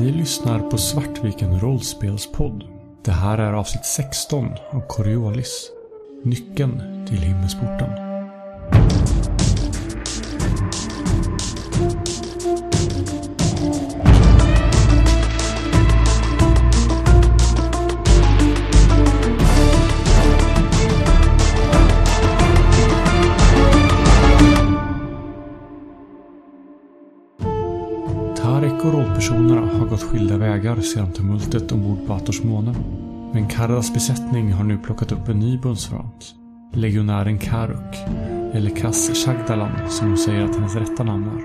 Ni lyssnar på Svartviken rollspelspodd. Det här är avsnitt 16 av Coriolis. Nyckeln till himmelsporten. Skilda vägar sedan tumultet ombord på Ators måne. Men Kardas besättning har nu plockat upp en ny bundsförvant. Legionären Karuk, eller Kas Shagdalan som hon säger att hennes rätta namn är.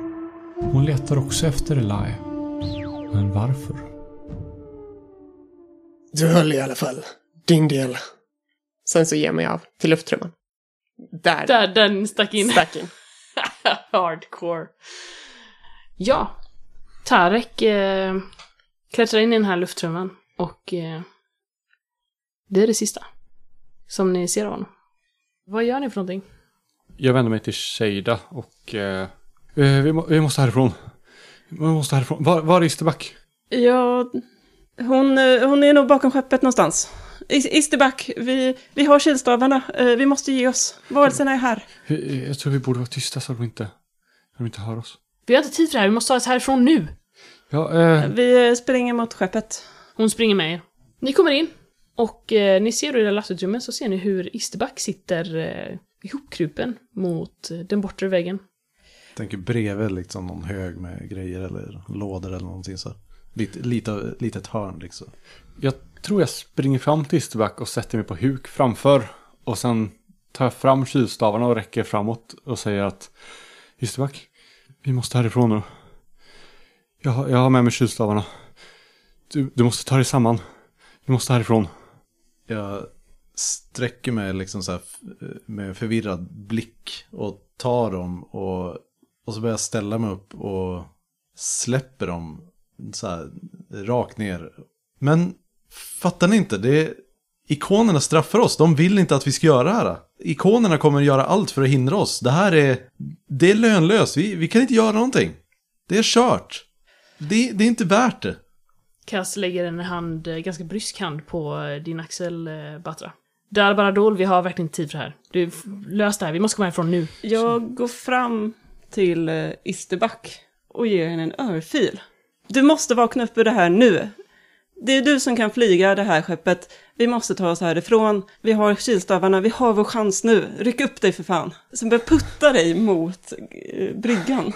Hon letar också efter Elai. Men varför? Du höll i alla fall. Din del. Sen så ger jag mig av till lufttrumman. Där. Där den stack in. Stack in. Hardcore. Ja. Tarek eh, klättrar in i den här lufttrumman och eh, det är det sista som ni ser av honom. Vad gör ni för någonting? Jag vänder mig till Sheida och... Eh, eh, vi, må, vi måste härifrån. Vi måste härifrån. Var, var är Isterback? Ja, hon, eh, hon är nog bakom skeppet någonstans. Is- Isterback, vi, vi har kilstavarna. Eh, Vi måste ge oss. Varelserna är här. Jag tror vi borde vara tysta så att de inte, så de inte hör oss. Vi har inte tid för det här, vi måste ta oss härifrån nu! Ja, eh, Vi springer mot skeppet. Hon springer med er. Ni kommer in och eh, ni ser då i det lastutrymmet så ser ni hur Isterback sitter eh, ihopkrupen mot eh, den bortre väggen. Tänker bredvid liksom någon hög med grejer eller lådor eller någonting så. Lite, lite, litet hörn liksom. jag tror jag springer fram till Isterback och sätter mig på huk framför. Och sen tar jag fram kylstavarna och räcker framåt och säger att Isterback, vi måste härifrån nu. Jag, har- jag har med mig tjuvstavarna. Du, du måste ta dig samman. Du måste härifrån. Jag sträcker mig liksom så här med förvirrad blick och tar dem och, och så börjar jag ställa mig upp och släpper dem så här rakt ner. Men fattar ni inte? Det är, ikonerna straffar oss. De vill inte att vi ska göra det här. Ikonerna kommer att göra allt för att hindra oss. Det här är, det är lönlöst. Vi, vi kan inte göra någonting. Det är kört. Det, det är inte värt det. Cass lägger en hand, eh, ganska brysk hand på eh, din axel, eh, Batra. Dar Baradol, vi har verkligen inte tid för det här. Du, lös det här, vi måste komma härifrån nu. Jag går fram till Isterback och ger henne en örfil. Du måste vakna upp ur det här nu. Det är du som kan flyga det här skeppet. Vi måste ta oss härifrån. Vi har kilstavarna, vi har vår chans nu. Ryck upp dig för fan. Sen börjar putta dig mot bryggan.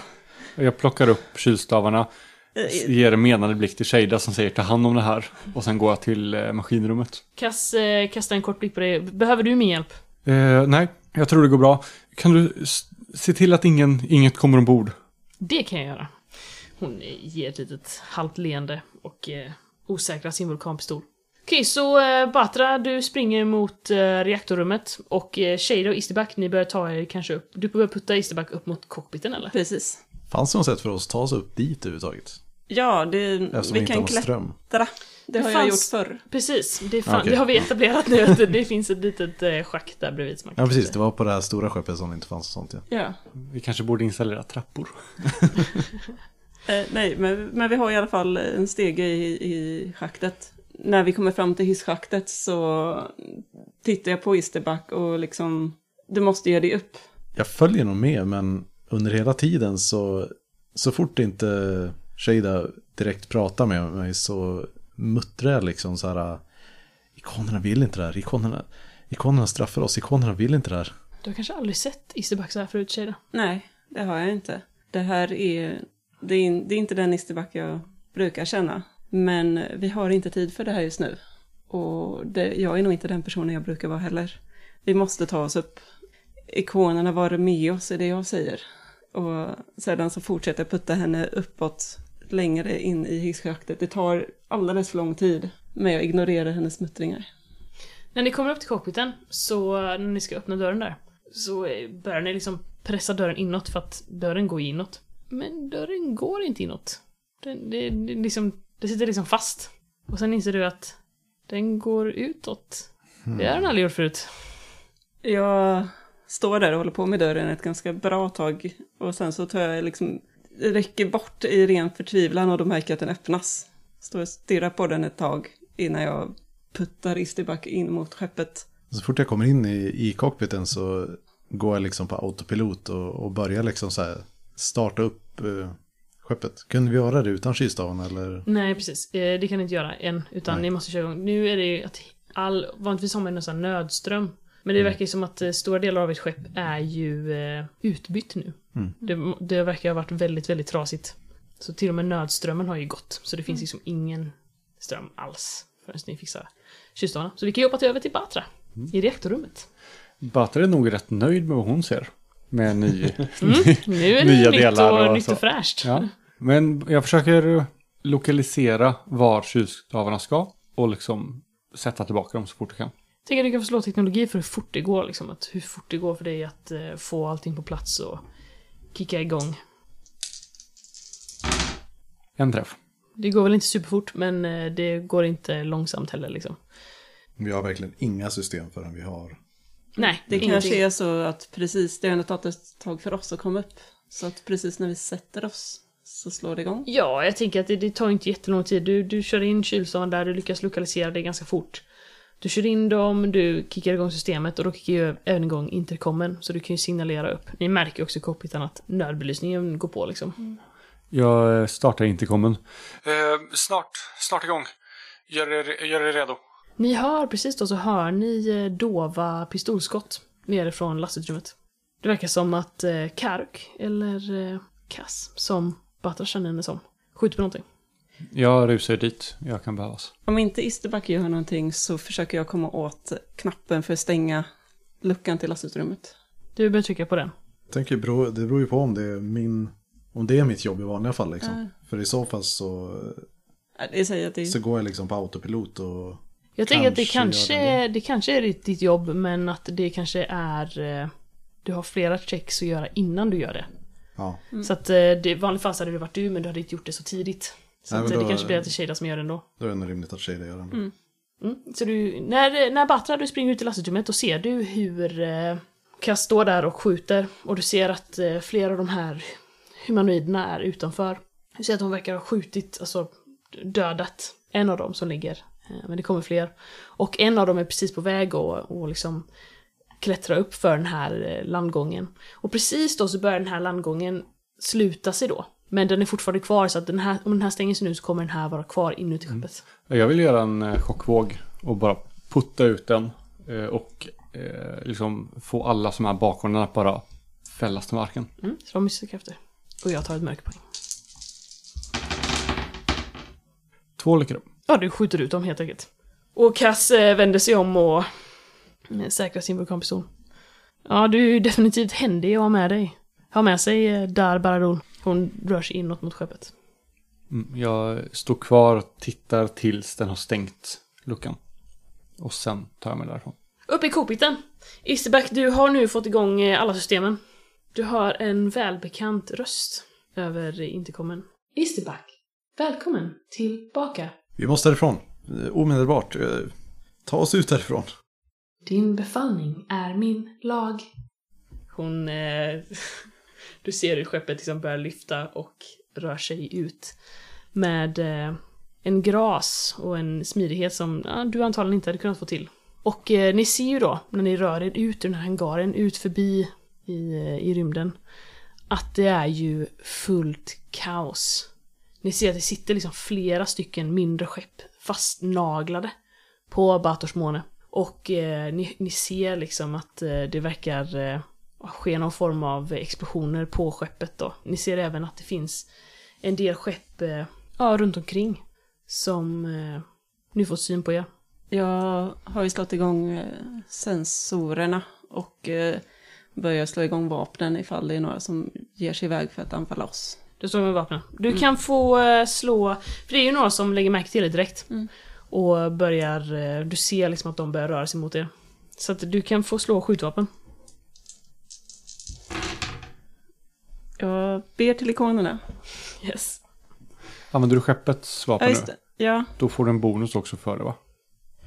Jag plockar upp kylstavarna. Eh, Ger en menande blick till Sheida som säger ta hand om det här. Och sen går jag till eh, maskinrummet. Cass eh, kastar en kort blick på dig. Behöver du min hjälp? Eh, nej, jag tror det går bra. Kan du se till att ingen, inget kommer ombord? Det kan jag göra. Hon eh, ger ett litet halvt leende och eh, osäkrar sin vulkanpistol. Okej, så eh, Batra, du springer mot eh, reaktorrummet och eh, Shada och Isterback, ni börjar ta er kanske upp. Du börjar putta Isterback upp mot cockpiten eller? Precis. Fanns det något sätt för oss att ta oss upp dit överhuvudtaget? Ja, det, Eftersom vi kan någon ström. klättra. Det har Det jag gjort förr. Precis, det, fan, Okej. det har vi etablerat nu. att det- finns ett litet eh, schakt där bredvid som Ja, precis. Det var på det här stora skeppet som det inte fanns sånt. Ja. Ja. Vi kanske borde installera trappor. Eh, nej, men, men vi har i alla fall en stege i, i schaktet. När vi kommer fram till hisschaktet så tittar jag på Isterback och liksom, du måste ge dig upp. Jag följer nog med, men under hela tiden så, så fort inte Shada direkt pratar med mig så muttrar jag liksom så här. Ikonerna vill inte det här, ikonerna, ikonerna straffar oss, ikonerna vill inte det här. Du har kanske aldrig sett Isterback så här förut, Shada? Nej, det har jag inte. Det här är, det är, det är inte den Isterback jag brukar känna. Men vi har inte tid för det här just nu. Och det, jag är nog inte den personen jag brukar vara heller. Vi måste ta oss upp. Ikonerna var med oss, är det jag säger. Och sedan så fortsätter jag putta henne uppåt längre in i hisschaktet. Det tar alldeles för lång tid. Men jag ignorerar hennes muttringar. När ni kommer upp till cockpiten, så när ni ska öppna dörren där, så börjar ni liksom pressa dörren inåt för att dörren går inåt. Men dörren går inte inåt. Den, det, det, liksom, det sitter liksom fast. Och sen inser du att den går utåt. Det har den aldrig gjort förut. Jag står där och håller på med dörren ett ganska bra tag. Och sen så tar jag liksom, räcker bort i ren förtvivlan och då märker jag att den öppnas. Står och stirrar på den ett tag innan jag puttar Isterback in mot skeppet. Så fort jag kommer in i, i cockpiten så går jag liksom på autopilot och, och börjar liksom så här starta upp eh, skeppet. Kunde vi göra det utan kylstaven eller? Nej, precis. Eh, Det kan ni inte göra än, utan Nej. ni måste köra igång. Nu är det ju att all, vanligtvis har man en sån här nödström. Men det Mm. verkar ju som att eh, stora delar av ett skepp är ju eh, utbytt nu. Mm. Det, det verkar ha varit väldigt, väldigt trasigt. Så till och med nödströmmen har ju gått. Så det Mm. finns liksom ingen ström alls förrän ni fixar kylstavarna. Så vi kan jobba till över till Batra. Mm. I reaktorrummet. Batra är nog rätt nöjd med vad hon ser. Med ny... Mm. Nu är det Nya nytt, delar och, och nytt så. och fräscht. Ja. Men jag försöker lokalisera var kylstavarna ska och liksom sätta tillbaka dem så fort jag kan. Tänk att du kan få slå teknologi för hur fort det går. Liksom. Att hur fort det går för dig att eh, få allting på plats och kicka igång. En träff. Det går väl inte superfort, men eh, det går inte långsamt heller liksom. Vi har verkligen inga system förrän vi har. Nej, Det ingenting. kanske är så att precis, det har ändå tagit ett tag för oss att komma upp. Så att precis när vi sätter oss så slår det igång. Ja, jag tänker att det, det tar inte jättelång tid. Du, du kör in kylstaven där, du lyckas lokalisera det ganska fort. Du kör in dem, du kickar igång systemet och då kickar ju även igång intercomen. Så du kan ju signalera upp. Ni märker också i cockpiten att nödbelysningen går på liksom. Jag eh, startar intercomen. Eh, snart, snart igång. Gör er, gör er redo. Ni hör precis då så hör ni eh, dova pistolskott nerifrån lastutrymmet. Det verkar som att eh, Karuk, eller eh, Kass, som Batra känner henne som, skjuter på någonting. Jag rusar dit. Jag kan behövas. Om inte Isterback gör någonting så försöker jag komma åt knappen för att stänga luckan till lastutrymmet. Du börjar trycka på den. Jag tänker det beror ju på om det är min. Om det är mitt jobb i vanliga fall liksom. Ja. För i så fall så, Ja, Det säger att det så går jag liksom på autopilot och Jag tänker att det Kanske det det kanske är ditt, ditt jobb, men att det kanske är... eh, Du har flera checks att göra innan du gör det. ja. Så att eh, det, i vanligt fall så hade det varit du, men du hade inte gjort det så tidigt. Så Nej, det kanske blir att det är Shada som gör det ändå. Då är det nog rimligt att Shada gör den. Mm. Så du, när, när Batra du springer ut i lastutrymmet då ser du hur eh, Kass står där och skjuter och du ser att eh, flera av de här humanoiderna är utanför. Du ser att de verkar ha skjutit, alltså dödat en av dem som ligger. Eh, men det kommer fler. Och en av dem är precis på väg att och liksom klättra upp för den här eh, landgången. Och precis då så börjar den här landgången sluta sig då. Men den är fortfarande kvar så att den här, om den här stänger sig nu så kommer den här vara kvar inuti skeppet. Jag vill göra en eh, chockvåg och bara putta ut den. eh, Och eh, liksom få alla som är bakom den att bara fällas till marken. Mm, slå krafter. Och jag tar ett mörkerpoäng. Två upp. Ja, du skjuter ut dem helt enkelt. Och Cass eh, vänder sig om och eh, säkrar sin vulkanpistol. Ja, du är definitivt händig att ha med dig. Ha med sig eh, Dar Baradol. Hon rör sig inåt mot skeppet. Mm, Jag står kvar och tittar tills den har stängt luckan. Och sen tar jag mig därifrån. Uppe i kokpiten. Isterback, du har nu fått igång eh, alla systemen. Du hör en välbekant röst över intercomen. Isterback, välkommen tillbaka. Vi måste därifrån. Eh, Omedelbart. Eh, Ta oss ut därifrån. Din befallning är min lag. Hon... Eh, du ser hur skeppet liksom börjar lyfta och rör sig ut. Med eh, en gras och en smidighet som ja, du antagligen inte hade kunnat få till. Och eh, ni ser ju då, när ni rör er ut ur den här hangaren, ut förbi i, eh, i rymden, att det är ju fullt kaos. Ni ser att det sitter liksom flera stycken mindre skepp fastnaglade på Bators måne. Och eh, ni, ni ser liksom att eh, det verkar eh, ske någon form av explosioner på skeppet då. Ni ser även att det finns en del skepp eh, ja, runt omkring som eh, nu får syn på er. Jag har ju slått igång eh, sensorerna och eh, börjar slå igång vapnen ifall det är några som ger sig iväg för att anfalla oss. Du står med vapnen. Du kan få eh, slå, för det är ju några som lägger märke till det direkt. Mm. Och börjar, du ser liksom att de börjar röra sig mot er. Så att du kan få slå skjutvapen. Jag ber till ikonerna. Yes. Använder du skeppets Ja, vapen just nu? det. Ja, Då får du en bonus också för det va?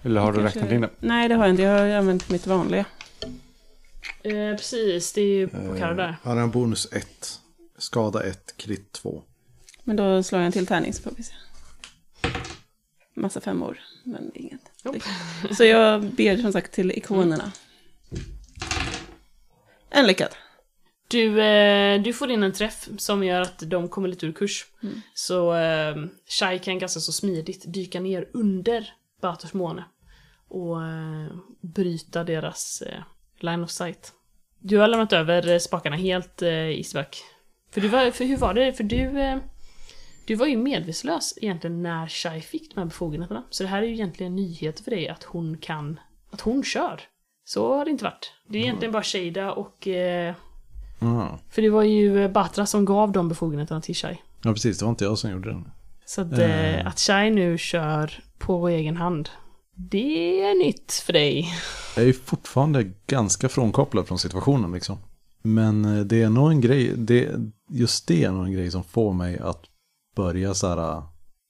Eller har du kanske- räknat in det? Nej, det har jag inte. Jag har använt mitt vanliga. Eh, precis, det är ju på Karo där. Han har en bonus 1. Skada 1, krit 2. Men då slår jag en till tärning så får vi se. massa femmor, men inget. Nope. Så jag ber som sagt till ikonerna. En lyckad. Du, eh, du får in en träff som gör att de kommer lite ur kurs. Så eh, Shai kan ganska så smidigt dyka ner under Bators måne och eh, bryta deras eh, line of sight. Du har lämnat över spakarna helt, eh, Isbak. För, du var, för hur var det? För du, du var ju medvetslös egentligen när Shai fick de här befogenheterna. Så det här är ju egentligen nyheter för dig att hon kan, att hon kör. Så har det inte varit. Det är egentligen bara Shada och eh, Ja. för det var ju Batra som gav de befogenheterna till Shai. ja, precis. Det var inte jag som gjorde den. Så att, eh, Eh. att Shai nu kör på egen hand, det är nytt för dig. Jag är ju fortfarande ganska frånkopplad från situationen liksom. Men eh, det är nog en grej, det, just det är nog en grej som får mig att börja så här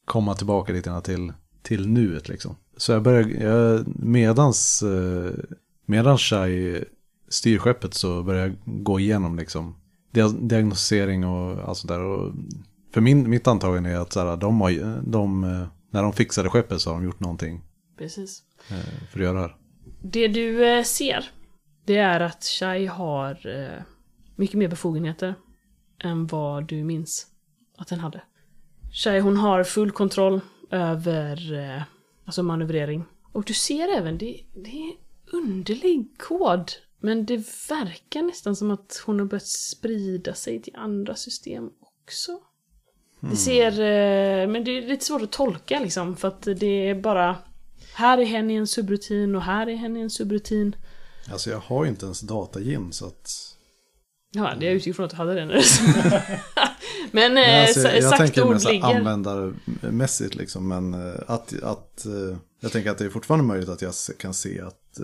komma tillbaka lite grann till, till nuet liksom. Så jag börjar, jag, medans, eh, medans Shai styr skeppet så börjar jag gå igenom liksom dia- diagnostisering och allt sånt där. Och för min, mitt antagande är att så här, de har, de, eh, när de fixade skeppet så har de gjort någonting Precis. eh, för att göra det här. Det du eh, ser, det är att Shai har mycket mer befogenheter än vad du minns att den hade. Shai, hon har full kontroll över alltså manövrering. Och du ser även, det, det är underlig kod. Men det verkar nästan som att hon har börjat sprida sig till andra system också. Det ser, eh, men det är lite svårt att tolka liksom, för att det är bara här är hen i en subrutin och här är hen i en subrutin. Alltså jag har ju inte ens datagym så att... Ja, det är utgick från att du hade det nu. men Nej, eh, alltså, jag sagt tänker ord ligger. användarmässigt liksom. Men eh, att, att jag tänker att det är fortfarande möjligt att jag kan se att,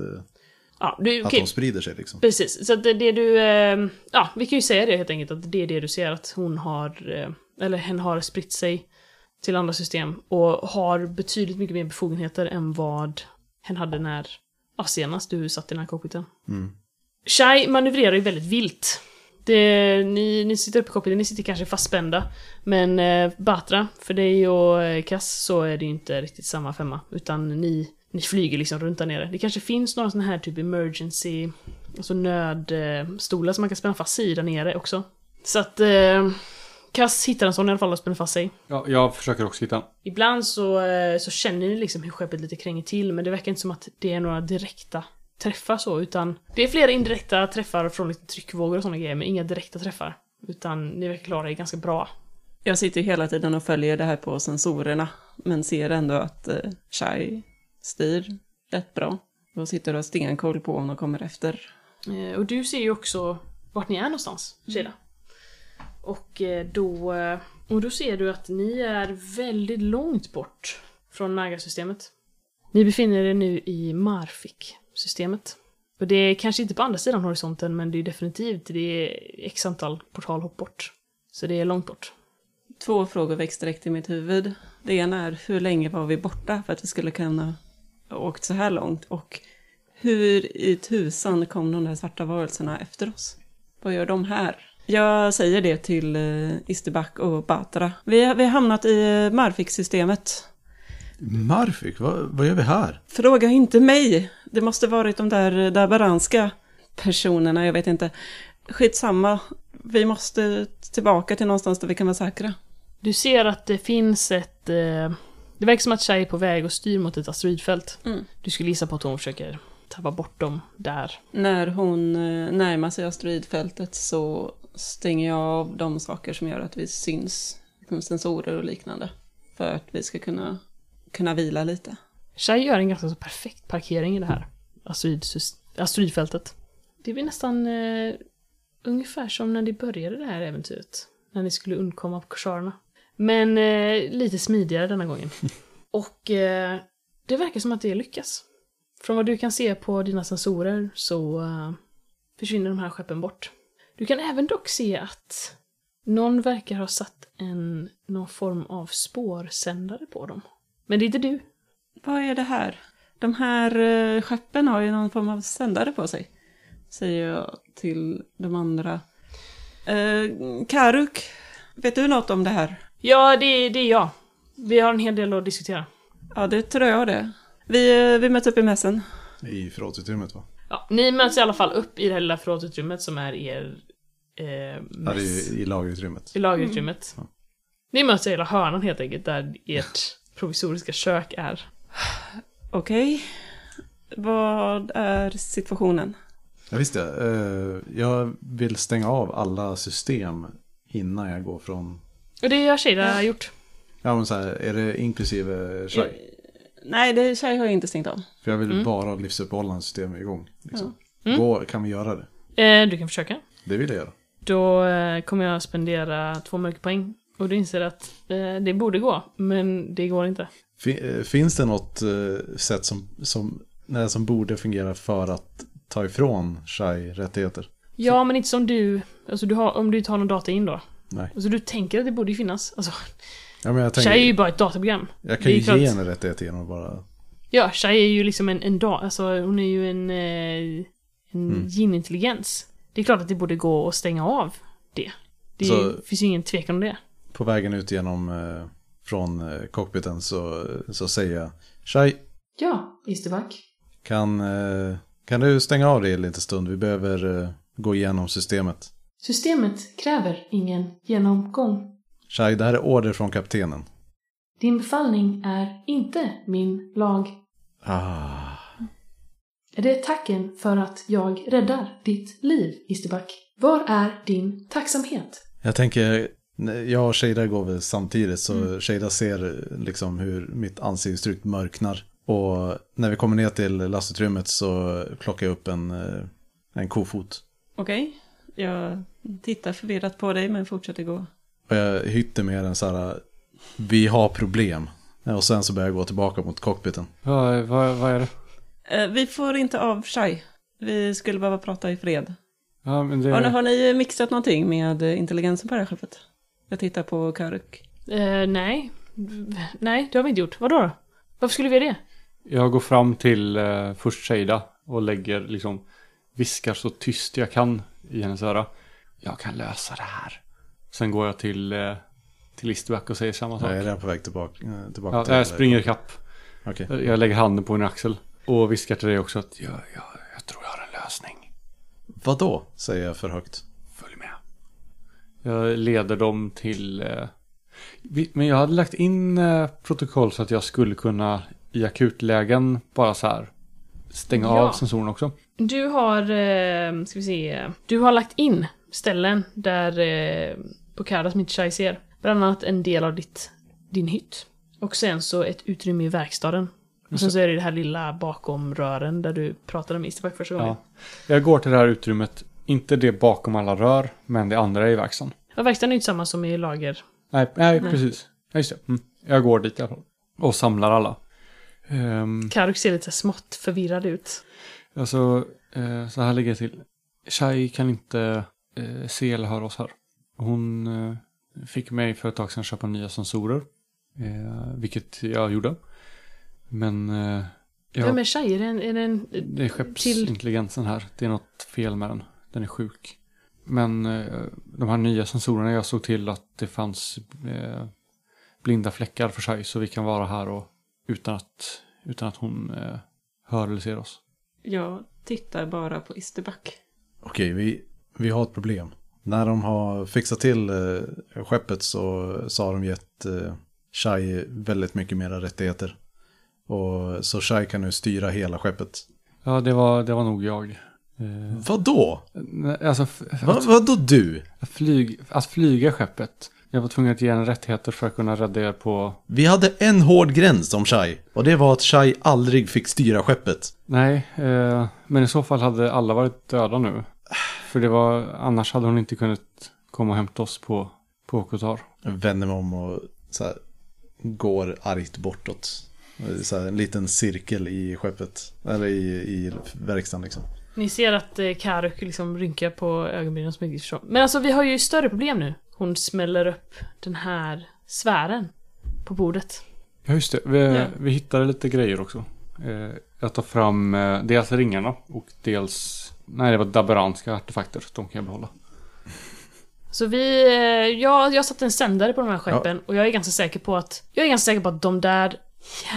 Ja, du, att de sprider sig liksom. Precis, så det, det du... Eh, ja, vi kan ju säga det helt enkelt, att det är det du ser att hon har... Eh, eller hen har spritt sig till andra system och har betydligt mycket mer befogenheter än vad hen hade när... Ja, senast du satt i den här cockpiten. Mm. Shai manövrerar ju väldigt vilt. Det, ni, ni sitter uppe i cockpiten, ni sitter kanske fastspända. Men eh, Batra, för dig och eh, Kass så är det ju inte riktigt samma femma. Utan ni, ni flyger liksom runt där nere. Det kanske finns några sådana här typ emergency, alltså nödstolar som man kan spänna fast sig i där nere också. Så att eh, Kass hittar en sån i alla fall och spänner fast sig. Ja, jag försöker också hitta. Ibland så, eh, så känner ni liksom hur skeppet lite kränger till, men det verkar inte som att det är några direkta träffar så, utan det är flera indirekta träffar från lite tryckvågor och sådana grejer, men inga direkta träffar. Utan ni verkar klara er ganska bra. Jag sitter ju hela tiden och följer det här på sensorerna, men ser ändå att eh, Shai styr rätt bra. Och sitter och har stenkoll på om de kommer efter. Eh, och du ser ju också vart ni är någonstans, Shida. Och eh, då, eh, och då ser du att ni är väldigt långt bort från Naga-systemet. Ni befinner er nu i Marfik-systemet. Och det är kanske inte på andra sidan horisonten, men det är definitivt det är x antal portalhopp bort. Så det är långt bort. Två frågor väcks direkt i mitt huvud. Det ena är hur länge var vi borta för att vi skulle kunna åkt så här långt? Och hur i tusan kom de där svarta varelserna efter oss? Vad gör de här? Jag säger det till uh, Isterback och Batra. Vi, har- vi har hamnat i uh, Marfik-systemet. Marfik, vad, vad gör vi här? Fråga inte mig. Det måste varit de där eh, dabaranska personerna, jag vet inte. Skitsamma. Vi måste tillbaka till någonstans där vi kan vara säkra. Du ser att det finns ett... Eh, det verkar som att Shai är på väg och styr mot ett asteroidfält. Mm. Du skulle gissa på att hon försöker tappa bort dem där. När hon eh, närmar sig asteroidfältet så stänger jag av de saker som gör att vi syns. Som sensorer och liknande. För att vi ska kunna, kunna vila lite. Shai gör en ganska så perfekt parkering i det här asteroidfältet. Det blir nästan eh, ungefär som när ni började det här äventyret. När ni skulle undkomma på korsarerna. Men eh, lite smidigare denna gången. Och eh, det verkar som att det lyckas. Från vad du kan se på dina sensorer så eh, försvinner de här skeppen bort. Du kan även dock se att någon verkar ha satt en, någon form av spårsändare på dem. Men det är inte du. Vad är det här? De här eh, skeppen har ju någon form av sändare på sig. Säger jag till de andra. Eh, Karuk, vet du något om det här? Ja, det, det är jag. Vi har en hel del att diskutera. Ja, det tror jag det. Vi, eh, vi möts upp i mässen. I förrådsutrymmet va? Ja, ni möts i alla fall upp i det här lilla förrådsutrymmet som är er... Eh, Ja, det är mäss- i lagerutrymmet. I lagerutrymmet. Mm. Ni möts i hela hörnan helt enkelt, där ert provisoriska kök är. Okej. Vad är situationen? Ja, visst det. Eh, jag vill stänga av alla system innan jag går från... Och det har Shada gjort. Ja, men så här, är det inklusive Shai? Nej, det tjej har jag inte stängt av. För jag vill Mm. bara ha livsuppehållande system igång. Liksom. Mm. Går, kan vi göra det? Eh, du kan försöka. Det vill jag göra. Då eh, kommer jag spendera två mörkerpoäng. Och du inser att eh, det borde gå, men det går inte. Fin, eh, finns det något eh, sätt som, som, nej, som borde fungera för att ta ifrån Shai rättigheter? Ja, men inte som du... Alltså du har, om du tar någon data in då. Nej. Alltså du tänker att det borde ju finnas. Alltså, Ja, men jag, tänker, är ju bara ett dataprogram. jag kan ju ge henne rättigheter genom att bara... Ja, Shai är ju liksom en, en dag, alltså hon är ju en, eh, en Mm. yin-intelligens. Det är klart att det borde gå att stänga av det. Det Så- finns ju ingen tvekan om det. På vägen ut genom eh, från eh, cockpiten så, så säger jag Shai, Ja, Isterback. kan, kan du stänga av det en liten stund? Vi behöver eh, gå igenom systemet. Systemet kräver ingen genomgång. Shai, det här är order från kaptenen. Din befallning är inte min lag. Ah. Är det tacken för att jag räddar ditt liv, Isterback? Var är din tacksamhet? Jag tänker, jag och Shada går väl samtidigt så Mm. Shada ser liksom hur mitt ansiktsuttryck mörknar. Och när vi kommer ner till lastutrymmet så plockar jag upp en, eh, en kofot. Okej. Jag tittar förvirrat på dig men fortsätter gå. Och jag hytter med den så här, vi har problem. Och sen så börjar jag gå tillbaka mot cockpiten. Vad, vad, vad är det? Eh, vi får inte av Shai. Vi skulle behöva prata i fred. Ja, men det... Har, ni, har ni mixat någonting med intelligensen på det här skeppet? Jag tittar på Karuk. Eh, nej. Nej, det har vi inte gjort. Vadå då? Varför skulle vi göra det? Jag går fram till eh, först Shada och lägger liksom viskar så tyst jag kan i hennes öra. Jag kan lösa det här. Sen går jag till, eh, till Eastback och säger samma sak. Jag är redan på väg tillbaka. eh, tillbaka Ja, till, jag springer ikapp. Okej. Jag lägger handen på en axel. Och viskar till dig också att jag, jag, jag tror jag har en lösning. Vadå? Säger jag för högt. Följ med. Jag leder dem till... Eh, men jag hade lagt in eh, protokoll så att jag skulle kunna i akutlägen bara så här stänga Ja. av sensorn också. Du har, eh, ska vi se, du har lagt in ställen där eh, inte Shai ser. Bland annat en del av ditt, din hytt. Och sen så ett utrymme i verkstaden. Och sen så är det det här lilla bakom rören där du pratade med Isterback första gången. Ja. Jag går till det här utrymmet. Inte det bakom alla rör, men det andra är i verkstaden. Ja, verkstaden är ju inte samma som i lager. Nej, nej, Nej. precis. Ja, just det. Mm. Jag går dit i alla fall. Och samlar alla. Um, Karuk ser lite smått förvirrad ut. Alltså, eh, så här ligger det till. Shai kan inte eh, se eller höra oss här. Hon eh, fick mig för ett tag sedan köpa nya sensorer. Eh, vilket jag gjorde. Men eh, jag, Vem är Shai? Är det en... Är det en det är skeppsintelligensen här. Det är något fel med den. Den är sjuk. Men eh, de här nya sensorerna, jag såg till att det fanns eh, blinda fläckar för sig. Så vi kan vara här och utan att, utan att hon eh, hör eller ser oss. Jag tittar bara på Isterback. Okej, vi, vi har ett problem. När de har fixat till eh, skeppet så, så har de gett eh, Shai väldigt mycket mera rättigheter. Och, så Shai kan nu styra hela skeppet. Ja, det var, det var nog jag. Eh, Vadå? alltså, Va, vadå du? att, flyg, att flyga skeppet. Jag var tvungen att ge henne rättigheter för att kunna rädda er på... Vi hade en hård gräns om Shai. Och det var att Shai aldrig fick styra skeppet. Nej, eh, men i så fall hade alla varit döda nu. För det var, annars hade hon inte kunnat komma och hämta oss på, på Kotar. Jag vänder mig om och så här, går argt bortåt. Så här, en liten cirkel i skeppet. Eller i, i verkstaden liksom. Ni ser att eh, Karuk liksom rynkar på ögonbrynen som inte förstår. Men alltså vi har ju större problem nu. Hon smäller upp den här sfären på bordet. Ja, just det. Vi, Ja. vi hittade lite grejer också. Eh, jag tar fram eh, dels ringarna och dels... Nej, det var daberanska artefakter. De kan jag behålla. Så vi, eh, jag, jag satte en sändare på de här skeppen och jag är ganska säker på att Jag är ganska säker på att de där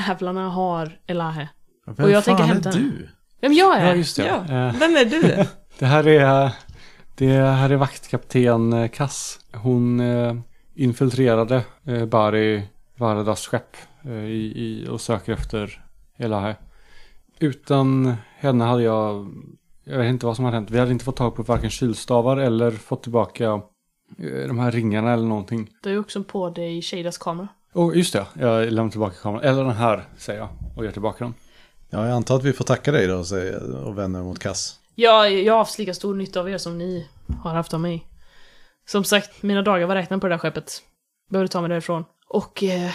jävlarna har Elahe. Vem Och jag fan tänker är hämta henne. du? Vem jag är? Ja, just det. Ja, Eh, vem är du? Det här är, det här är vaktkapten eh, Kass. Hon eh, infiltrerade eh, Bari Varadas skepp eh, i, i, och söker efter Elahe. Utan henne hade jag, jag vet inte vad som hade hänt. Vi hade inte fått tag på varken kylstavar eller fått tillbaka eh, de här ringarna eller någonting. Du är också på dig Shadas kamera. Och just det, jag lämnar tillbaka kameran. Eller den här, säger jag. Och ger tillbaka den. Ja, jag antar att vi får tacka dig då och vänner mot Kass. Ja, jag har haft lika stor nytta av er som ni har haft av mig. Som sagt, mina dagar var räknade på det där skeppet. Behövde ta mig därifrån. Och... Eh,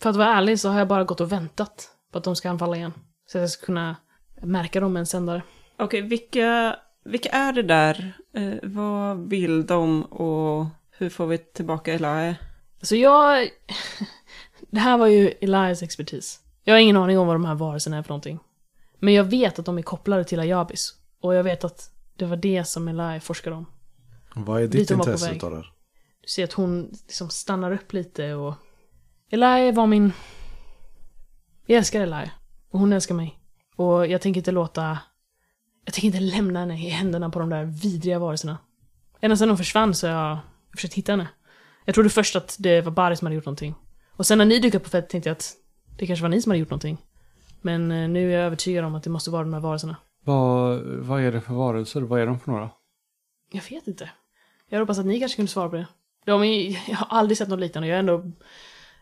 för att vara ärlig så har jag bara gått och väntat på att de ska anfalla igen. Så att jag ska kunna märka dem med en sändare. Okej, vilka, vilka är det där? Eh, vad vill de och hur får vi tillbaka Elae? Så jag... Det här var ju Elias expertis. Jag har ingen aning om vad de här varelserna är för någonting. Men jag vet att de är kopplade till Ayabis. Och jag vet att det var det som Eli forskade om. Vad är Dit ditt intresse väg. av det? Du ser att hon liksom stannar upp lite och... Eli var min... Jag älskar Eli. Och hon älskar mig. Och jag tänker inte låta... Jag tänker inte lämna henne i händerna på de där vidriga varelserna. Ända sedan hon försvann så har jag försökt hitta henne. Jag trodde först att det var Barry som hade gjort någonting. Och sen när ni dök upp på fältet tänkte jag att det kanske var ni som hade gjort någonting. Men eh, nu är jag övertygad om att det måste vara de där varelserna. Vad, vad är det för varelser? Vad är de för några? Jag vet inte. Jag hoppas att ni kanske kunde svara på det. De är, jag har aldrig sett något liknande. Jag har ändå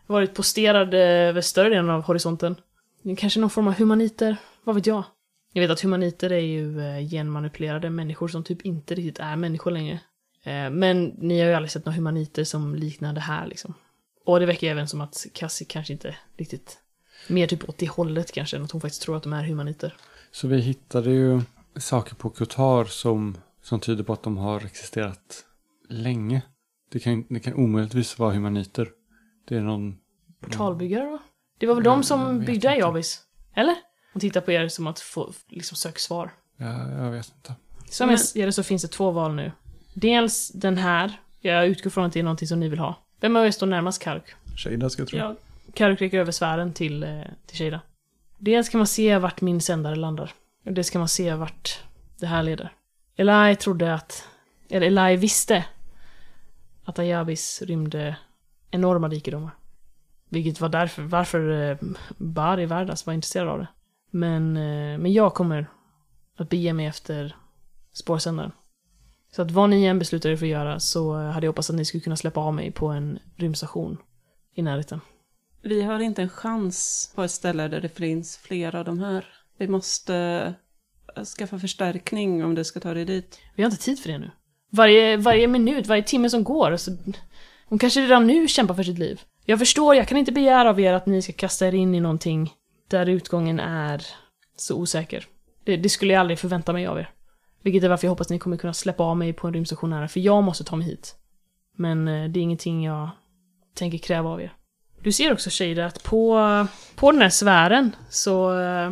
varit posterad eh, över större delen av horisonten. Kanske någon form av humaniter. Vad vet jag? Jag vet att humaniter är ju eh, genmanipulerade människor som typ inte riktigt är människor längre. Eh, men ni har ju aldrig sett några humaniter som liknar det här liksom. Och det verkar även som att Cassie kanske inte riktigt... Mer typ åt det hållet kanske, än att hon faktiskt tror att de är humaniter. Så vi hittade ju saker på Qatar som, som tyder på att de har existerat länge. Det kan, det kan omöjligtvis vara humaniter. Det är någon... Portalbyggare då? Det var väl Jag de som byggde inte. Ayabis? Eller? Hon tittar på er som att få liksom söka svar. Ja, jag vet inte. Som jag ser det så finns det två val nu. Dels den här. Jag utgår från att det är någonting som ni vill ha. Vem av er står närmast Karuk? Shada ska jag tro. Ja. Karuk räcker över sfären till, eh, till Shada. Dels kan man se vart min sändare landar. Och dels kan man se vart det här leder. Eli trodde att... Eller Eli visste att Ayabis rymde enorma rikedomar. Vilket var därför, varför eh, Bari Vardas var intresserad av det. Men, eh, men jag kommer att bege mig efter spårsändaren. Så att vad ni än beslutar er för att göra så hade jag hoppats att ni skulle kunna släppa av mig på en rymdstation i närheten. Vi har inte en chans på ett ställe där det finns flera av de här. Vi måste eh, skaffa förstärkning om det ska ta dig dit. Vi har inte tid för det nu. Varje, varje minut, varje timme som går, så... Hon kanske redan nu kämpar för sitt liv. Jag förstår, jag kan inte begära av er att ni ska kasta er in i någonting där utgången är så osäker. Det, det skulle jag aldrig förvänta mig av er. Vilket är varför jag hoppas att ni kommer kunna släppa av mig på en rymdstation här, för jag måste ta mig hit. Men eh, det är ingenting jag tänker kräva av er. Du ser också Shader, att på, på den här sfären så, eh,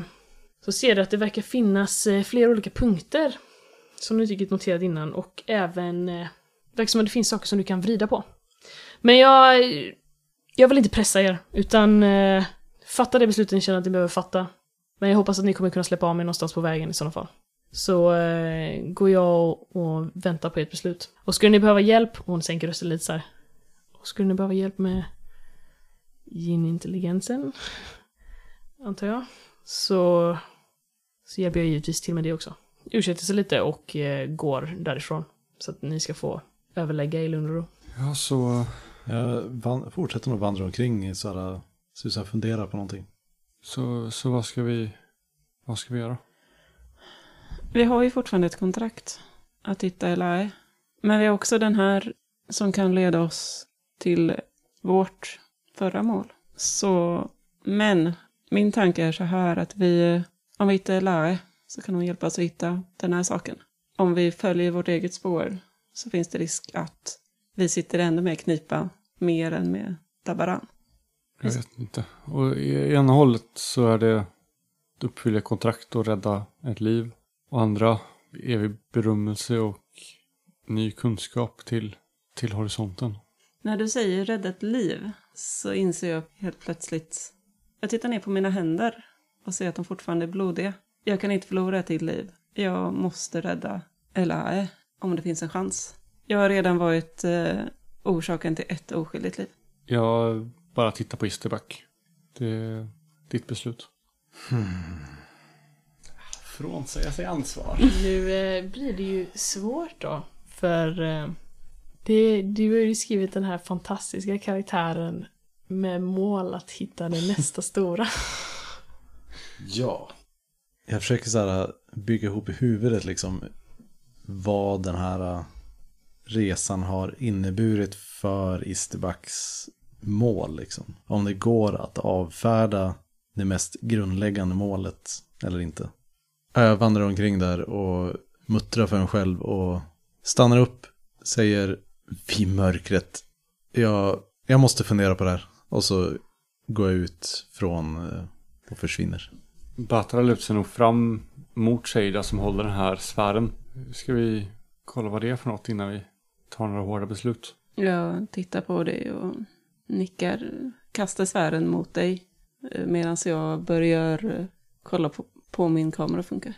så ser du att det verkar finnas eh, flera olika punkter som du tycker noterat innan och även eh, det verkar som att det finns saker som du kan vrida på. Men jag, jag vill inte pressa er, utan eh, fatta det beslutet ni känner att ni behöver fatta. Men jag hoppas att ni kommer kunna släppa av mig någonstans på vägen i sådana fall. Så eh, går jag och, och väntar på ert beslut. Och skulle ni behöva hjälp, och hon sänker rösten lite så här. Och skulle ni behöva hjälp med gin-intelligensen, antar jag, så, så hjälper jag givetvis till med det också. Ursäktar sig lite och eh, går därifrån. Så att ni ska få överlägga i lugn och ro. Ja, så, Jag van- fortsätter nog vandra omkring i så här, som jag funderar på någonting. så, så vad ska vi, vad ska vi göra? Vi har ju fortfarande ett kontrakt att hitta Elae. Men vi har också den här som kan leda oss till vårt förra mål. Så, men min tanke är så här att vi, om vi hittar Elae så kan hon hjälpa oss att hitta den här saken. Om vi följer vårt eget spår så finns det risk att vi sitter ännu mer knipa, mer än med Dabaran. Jag vet inte. Och i ena hållet så är det att uppfylla kontrakt och rädda ett liv. Och andra evig berömmelse och ny kunskap till, till horisonten. När du säger rädda ett liv så inser jag helt plötsligt Jag tittar ner på mina händer och ser att de fortfarande är blodiga. Jag kan inte förlora ett till liv. Jag måste rädda Elae om det finns en chans. Jag har redan varit eh, orsaken till ett oskyldigt liv. Jag bara tittar på Isterback. Det är ditt beslut. Frånsäga sig ansvar. Nu eh, blir det ju svårt då. För eh, det, du har ju skrivit den här fantastiska karaktären med mål att hitta det nästa stora. Ja. Jag försöker så här äh, bygga ihop i huvudet liksom vad den här äh, resan har inneburit för Isterbacks mål liksom. Om det går att avfärda det mest grundläggande målet eller inte. Jag vandrar omkring där och muttrar för en själv och stannar upp, säger vid mörkret. Jag, jag måste fundera på det här. Och så går jag ut från äh, och försvinner. Batra lutar sig nog fram mot Shada som håller den här sfären. Ska vi kolla vad det är för något innan vi tar några hårda beslut? Jag tittar på dig och nickar, kastar sfären mot dig medan jag börjar eh, kolla på, på min kamera funkar.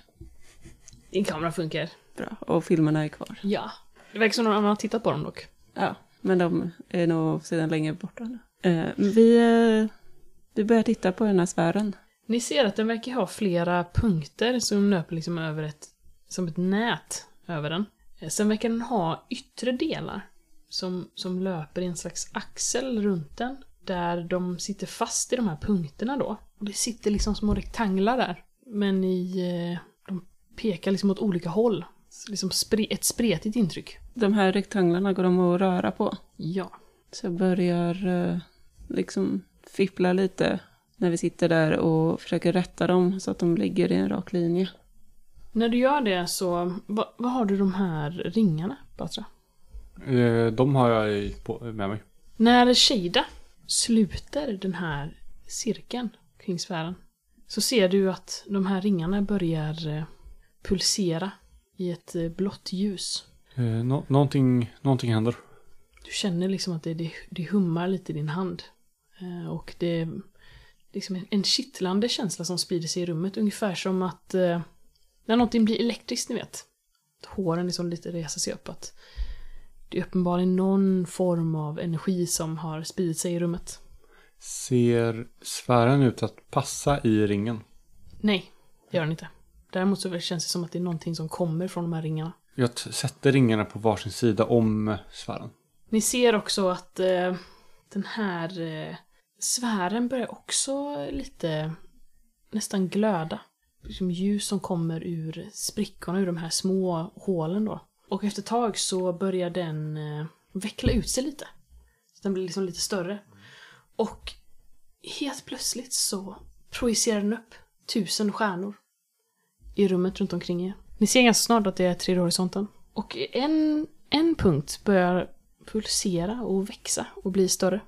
Din kamera funkar. Bra, och filmerna är kvar. Ja. Det verkar som någon annan har tittat på dem dock. Ja, men de är nog sedan länge borta nu. Eh, vi, eh, vi börjar titta på den här sfären. Ni ser att den verkar ha flera punkter som löper liksom över ett, som ett nät över den. Eh, Sen verkar den ha yttre delar som, som löper i en slags axel runt den. Där de sitter fast i de här punkterna då. Och det sitter liksom små rektanglar där. Men i... eh, De pekar liksom åt olika håll. Liksom spre, ett spretigt intryck. De här rektanglarna går de att röra på. Ja. Så jag börjar eh, liksom fippla lite när vi sitter där och försöker rätta dem så att de ligger i en rak linje. När du gör det så, vad, vad har du de här ringarna, Batra? Eh, De har jag på, med mig. När Shada sluter den här cirkeln kring sfären så ser du att de här ringarna börjar eh, pulsera i ett eh, blått ljus. Eh, nå- någonting, någonting händer. Du känner liksom att det, det, det hummar lite i din hand. Eh, och det liksom en, kittlande känsla som sprider sig i rummet. Ungefär som att eh, när någonting blir elektriskt, ni vet. Håren liksom lite reser sig upp. Att det är uppenbarligen någon form av energi som har spridit sig i rummet. Ser sfären ut att passa i ringen? Nej, det gör den inte. Däremot så känns det som att det är någonting som kommer från de här ringarna. Jag sätter ringarna på varsin sida om sfären. Ni ser också att eh, den här eh, sfären börjar också lite nästan glöda. Liksom ljus som kommer ur sprickorna, ur de här små hålen då. Och efter ett tag så börjar den eh, veckla ut sig lite. Så den blir liksom lite större. Och helt plötsligt så projicerar den upp tusen stjärnor i rummet runt omkring er. Ni ser ganska snart att det är tredje horisonten. Och en, en punkt börjar pulsera och växa och bli större.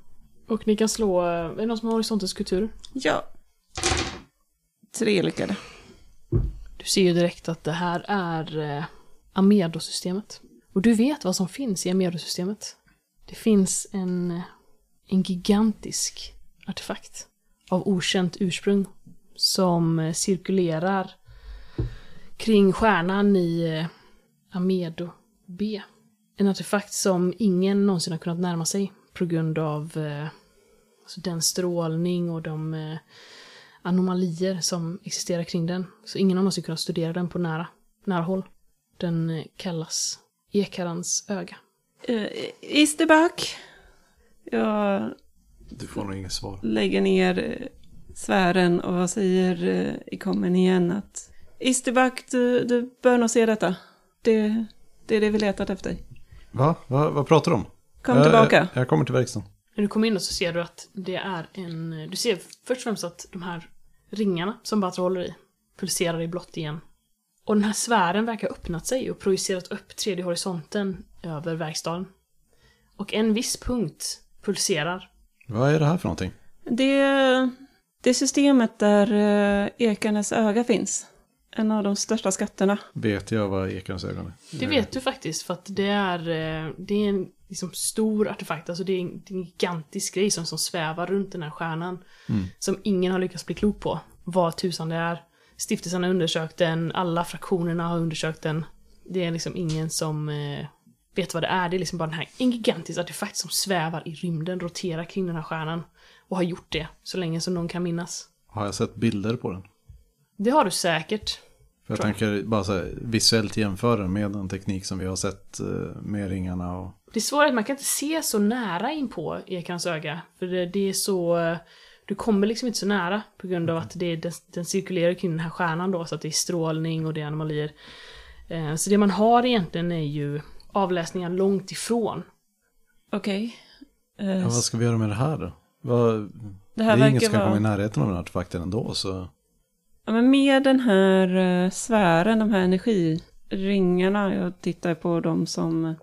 Och ni kan slå, eh, är det någon som har horisontens kultur? Ja. Tre lyckade. Du ser ju direkt att det här är eh, Amedo-systemet. Och du vet vad som finns i Amedo-systemet. Det finns en, eh, en gigantisk artefakt av okänt ursprung som eh, cirkulerar kring stjärnan i eh, Amedo B. En artefakt som ingen någonsin har kunnat närma sig på grund av eh, alltså den strålning och de eh, anomalier som existerar kring den. Så ingen har någonsin kunnat studera den på nära, nära håll. Den eh, kallas Ekarans öga. Uh, Isterback. Jag Du får nog inget svar. lägger ner eh, sfären och säger eh, i kommen igen att Isterback, du, du bör nog se detta. Det, det är det vi letat efter. Va? Va? Vad pratar du om? Kom Jag- tillbaka. Jag, jag kommer till verkstaden. När du kommer in och så ser du att det är en... Du ser först och främst att de här ringarna som Batra håller i pulserar i blått igen. Och den här sfären verkar ha öppnat sig och projicerat upp tredje horisonten över verkstaden. Och en viss punkt pulserar. Vad är det här för någonting? Det, det är systemet där eh, Ekarnes öga finns. En av de största skatterna. Vet jag vad Ekarens ögon är? Det vet du faktiskt för att det är, eh, det är en liksom stor artefakt. Alltså det är en, det är en gigantisk grej som, som svävar runt den här stjärnan. Som ingen har lyckats bli klok på. Vad tusan det är. Stiftelsen har undersökt den, alla fraktionerna har undersökt den. Det är liksom ingen som eh, vet vad det är. Det är liksom bara den här, en gigantisk artefakt som svävar i rymden, roterar kring den här stjärnan. Och har gjort det så länge som någon kan minnas. Har jag sett bilder på den? Det har du säkert. För jag. tänker bara så här, visuellt jämföra med den teknik som vi har sett eh, med ringarna och... Det är svårt att man kan inte se så nära in på Ekrans öga. För det, det är så... Du kommer liksom inte så nära på grund av att det är, den, den cirkulerar kring den här stjärnan då, så att det är strålning och det är anomalier. Eh, Så det man har egentligen är ju avläsningar långt ifrån. Okej. Eh, Ja, vad ska vi göra med det här då? Vad, det det här är inget verkar som kan komma i närheten av den här artefakten ändå, så... Ja, men med den här eh, sfären, de här energiringarna, jag tittar på dem som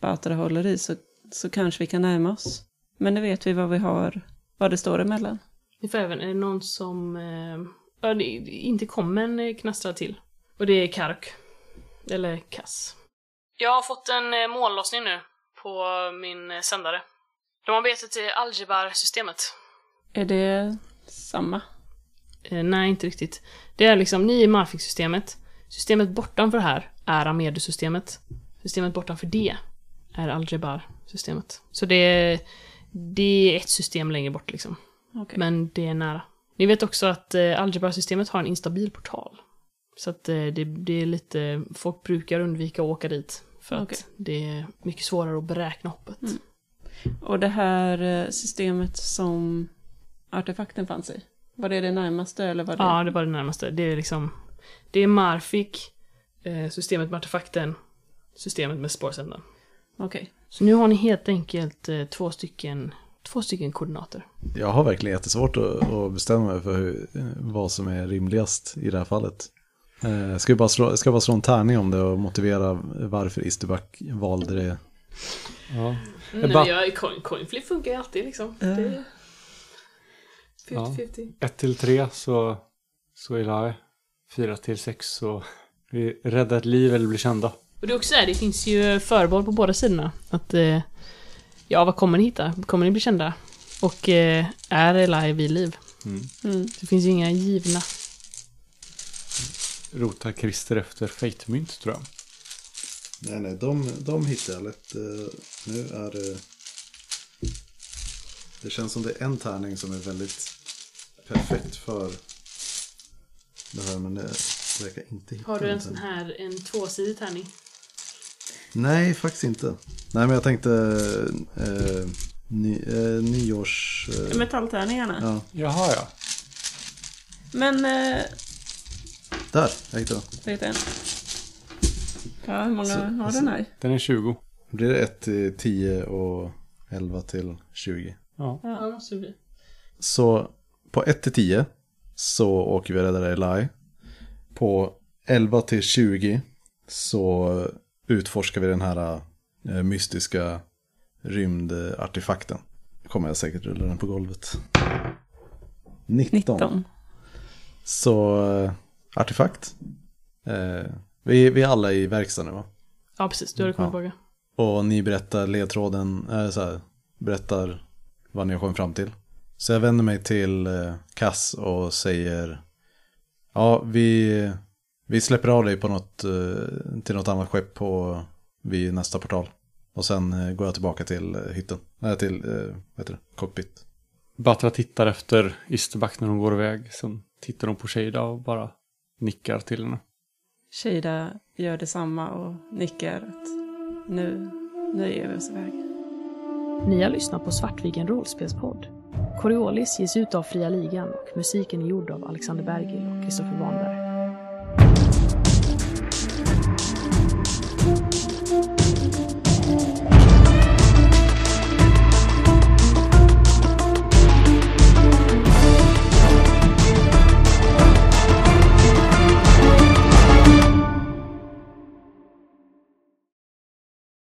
Batra håller i, så, så kanske vi kan närma oss. Men nu vet vi vad vi har, vad det står emellan. Ni får även, är det någon som eh, ja, det, inte kommer en eh, knastra till? Och det är Kark. Eller Kass. Jag har fått en eh, molnlossning nu på min sändare. De har betat till Algebar-systemet. Är det samma? Eh, nej, inte riktigt. Det är liksom, ni är Marfix-systemet. Systemet bortanför här är Amedu-systemet. Systemet bortanför det är Algebar-systemet. Så det är, det är ett system längre bort liksom. Okej. Men det är nära. Ni vet också att eh, Algebra-systemet har en instabil portal. Så att eh, det, det är lite, folk brukar undvika att åka dit. För Okej. att det är mycket svårare att beräkna hoppet. Mm. Och det här eh, systemet som artefakten fanns i, var det det närmaste eller var det? Ja, det var det närmaste. Det är liksom, det är Marfik, eh, systemet med artefakten, systemet med spårsändaren. Okej. Så nu har ni helt enkelt eh, två stycken, två stycken koordinater. Jag har verkligen jättesvårt att, att bestämma mig för hur, vad som är rimligast i det här fallet. Eh, ska, vi bara slå, ska jag bara slå en tärning om det och motivera varför Isterback valde det? Ja. Mm, bara- ja, coin, coin flip funkar ju alltid liksom. Det är Ja. 50-50. 1 till 3 så, så är det 4 till 6 så vi räddar ett liv eller blir kända. Och det är också där, det finns ju förbehåll på båda sidorna. Att, eh, ja, vad kommer ni hitta? Kommer ni bli kända? Och eh, är Eli vid liv? Mm. Mm. Det finns ju inga givna. Rotar Christer efter fejtmynt tror jag. Nej, nej, de, de hittar jag lätt. Eh, Nu är det... Det känns som det är en tärning som är väldigt perfekt för det här, men det verkar inte hitta Har du en sån här, en tvåsidig tärning? Nej, faktiskt inte. Nej, men jag tänkte eh, ny, eh, nyårs... Eh, Metalltärningarna. ja, Jaha ja. Men, eh, där, jag hittade jag en. Ja, hur många Så- har så- den här? Den är 20. Blir det 1 till 10 och 11 till 20? Ja. Ja, det måste det bli. Så på 1 till 10 så åker vi och räddar Eli. På 11 till 20 så utforskar vi den här eh, mystiska rymdartefakten. Kommer jag säkert rulla den på golvet. 19. 19. Så eh, artefakt. Eh, vi, vi är alla i verkstaden nu va? Ja, precis. Du har kommit Ja. tillbaka. Och ni berättar ledtråden, äh, så här, berättar vad ni har kommit fram till. Så jag vänder mig till Kass och säger, ja vi, vi släpper av dig på något, eh, till något annat skepp på, vid nästa portal. Och sen eh, går jag tillbaka till eh, hytten, nej till, vad heter det, cockpit. Batra tittar efter Isterback när de går iväg. Sen tittar de på Shada och bara nickar till henne. Shida gör detsamma och nickar att nu, nu ger vi oss iväg. Ni har lyssnat på Svartviken rollspelspodd. Coriolis ges ut av Fria Ligan och musiken är gjord av Alexander Bergil och Kristoffer Wahnberg.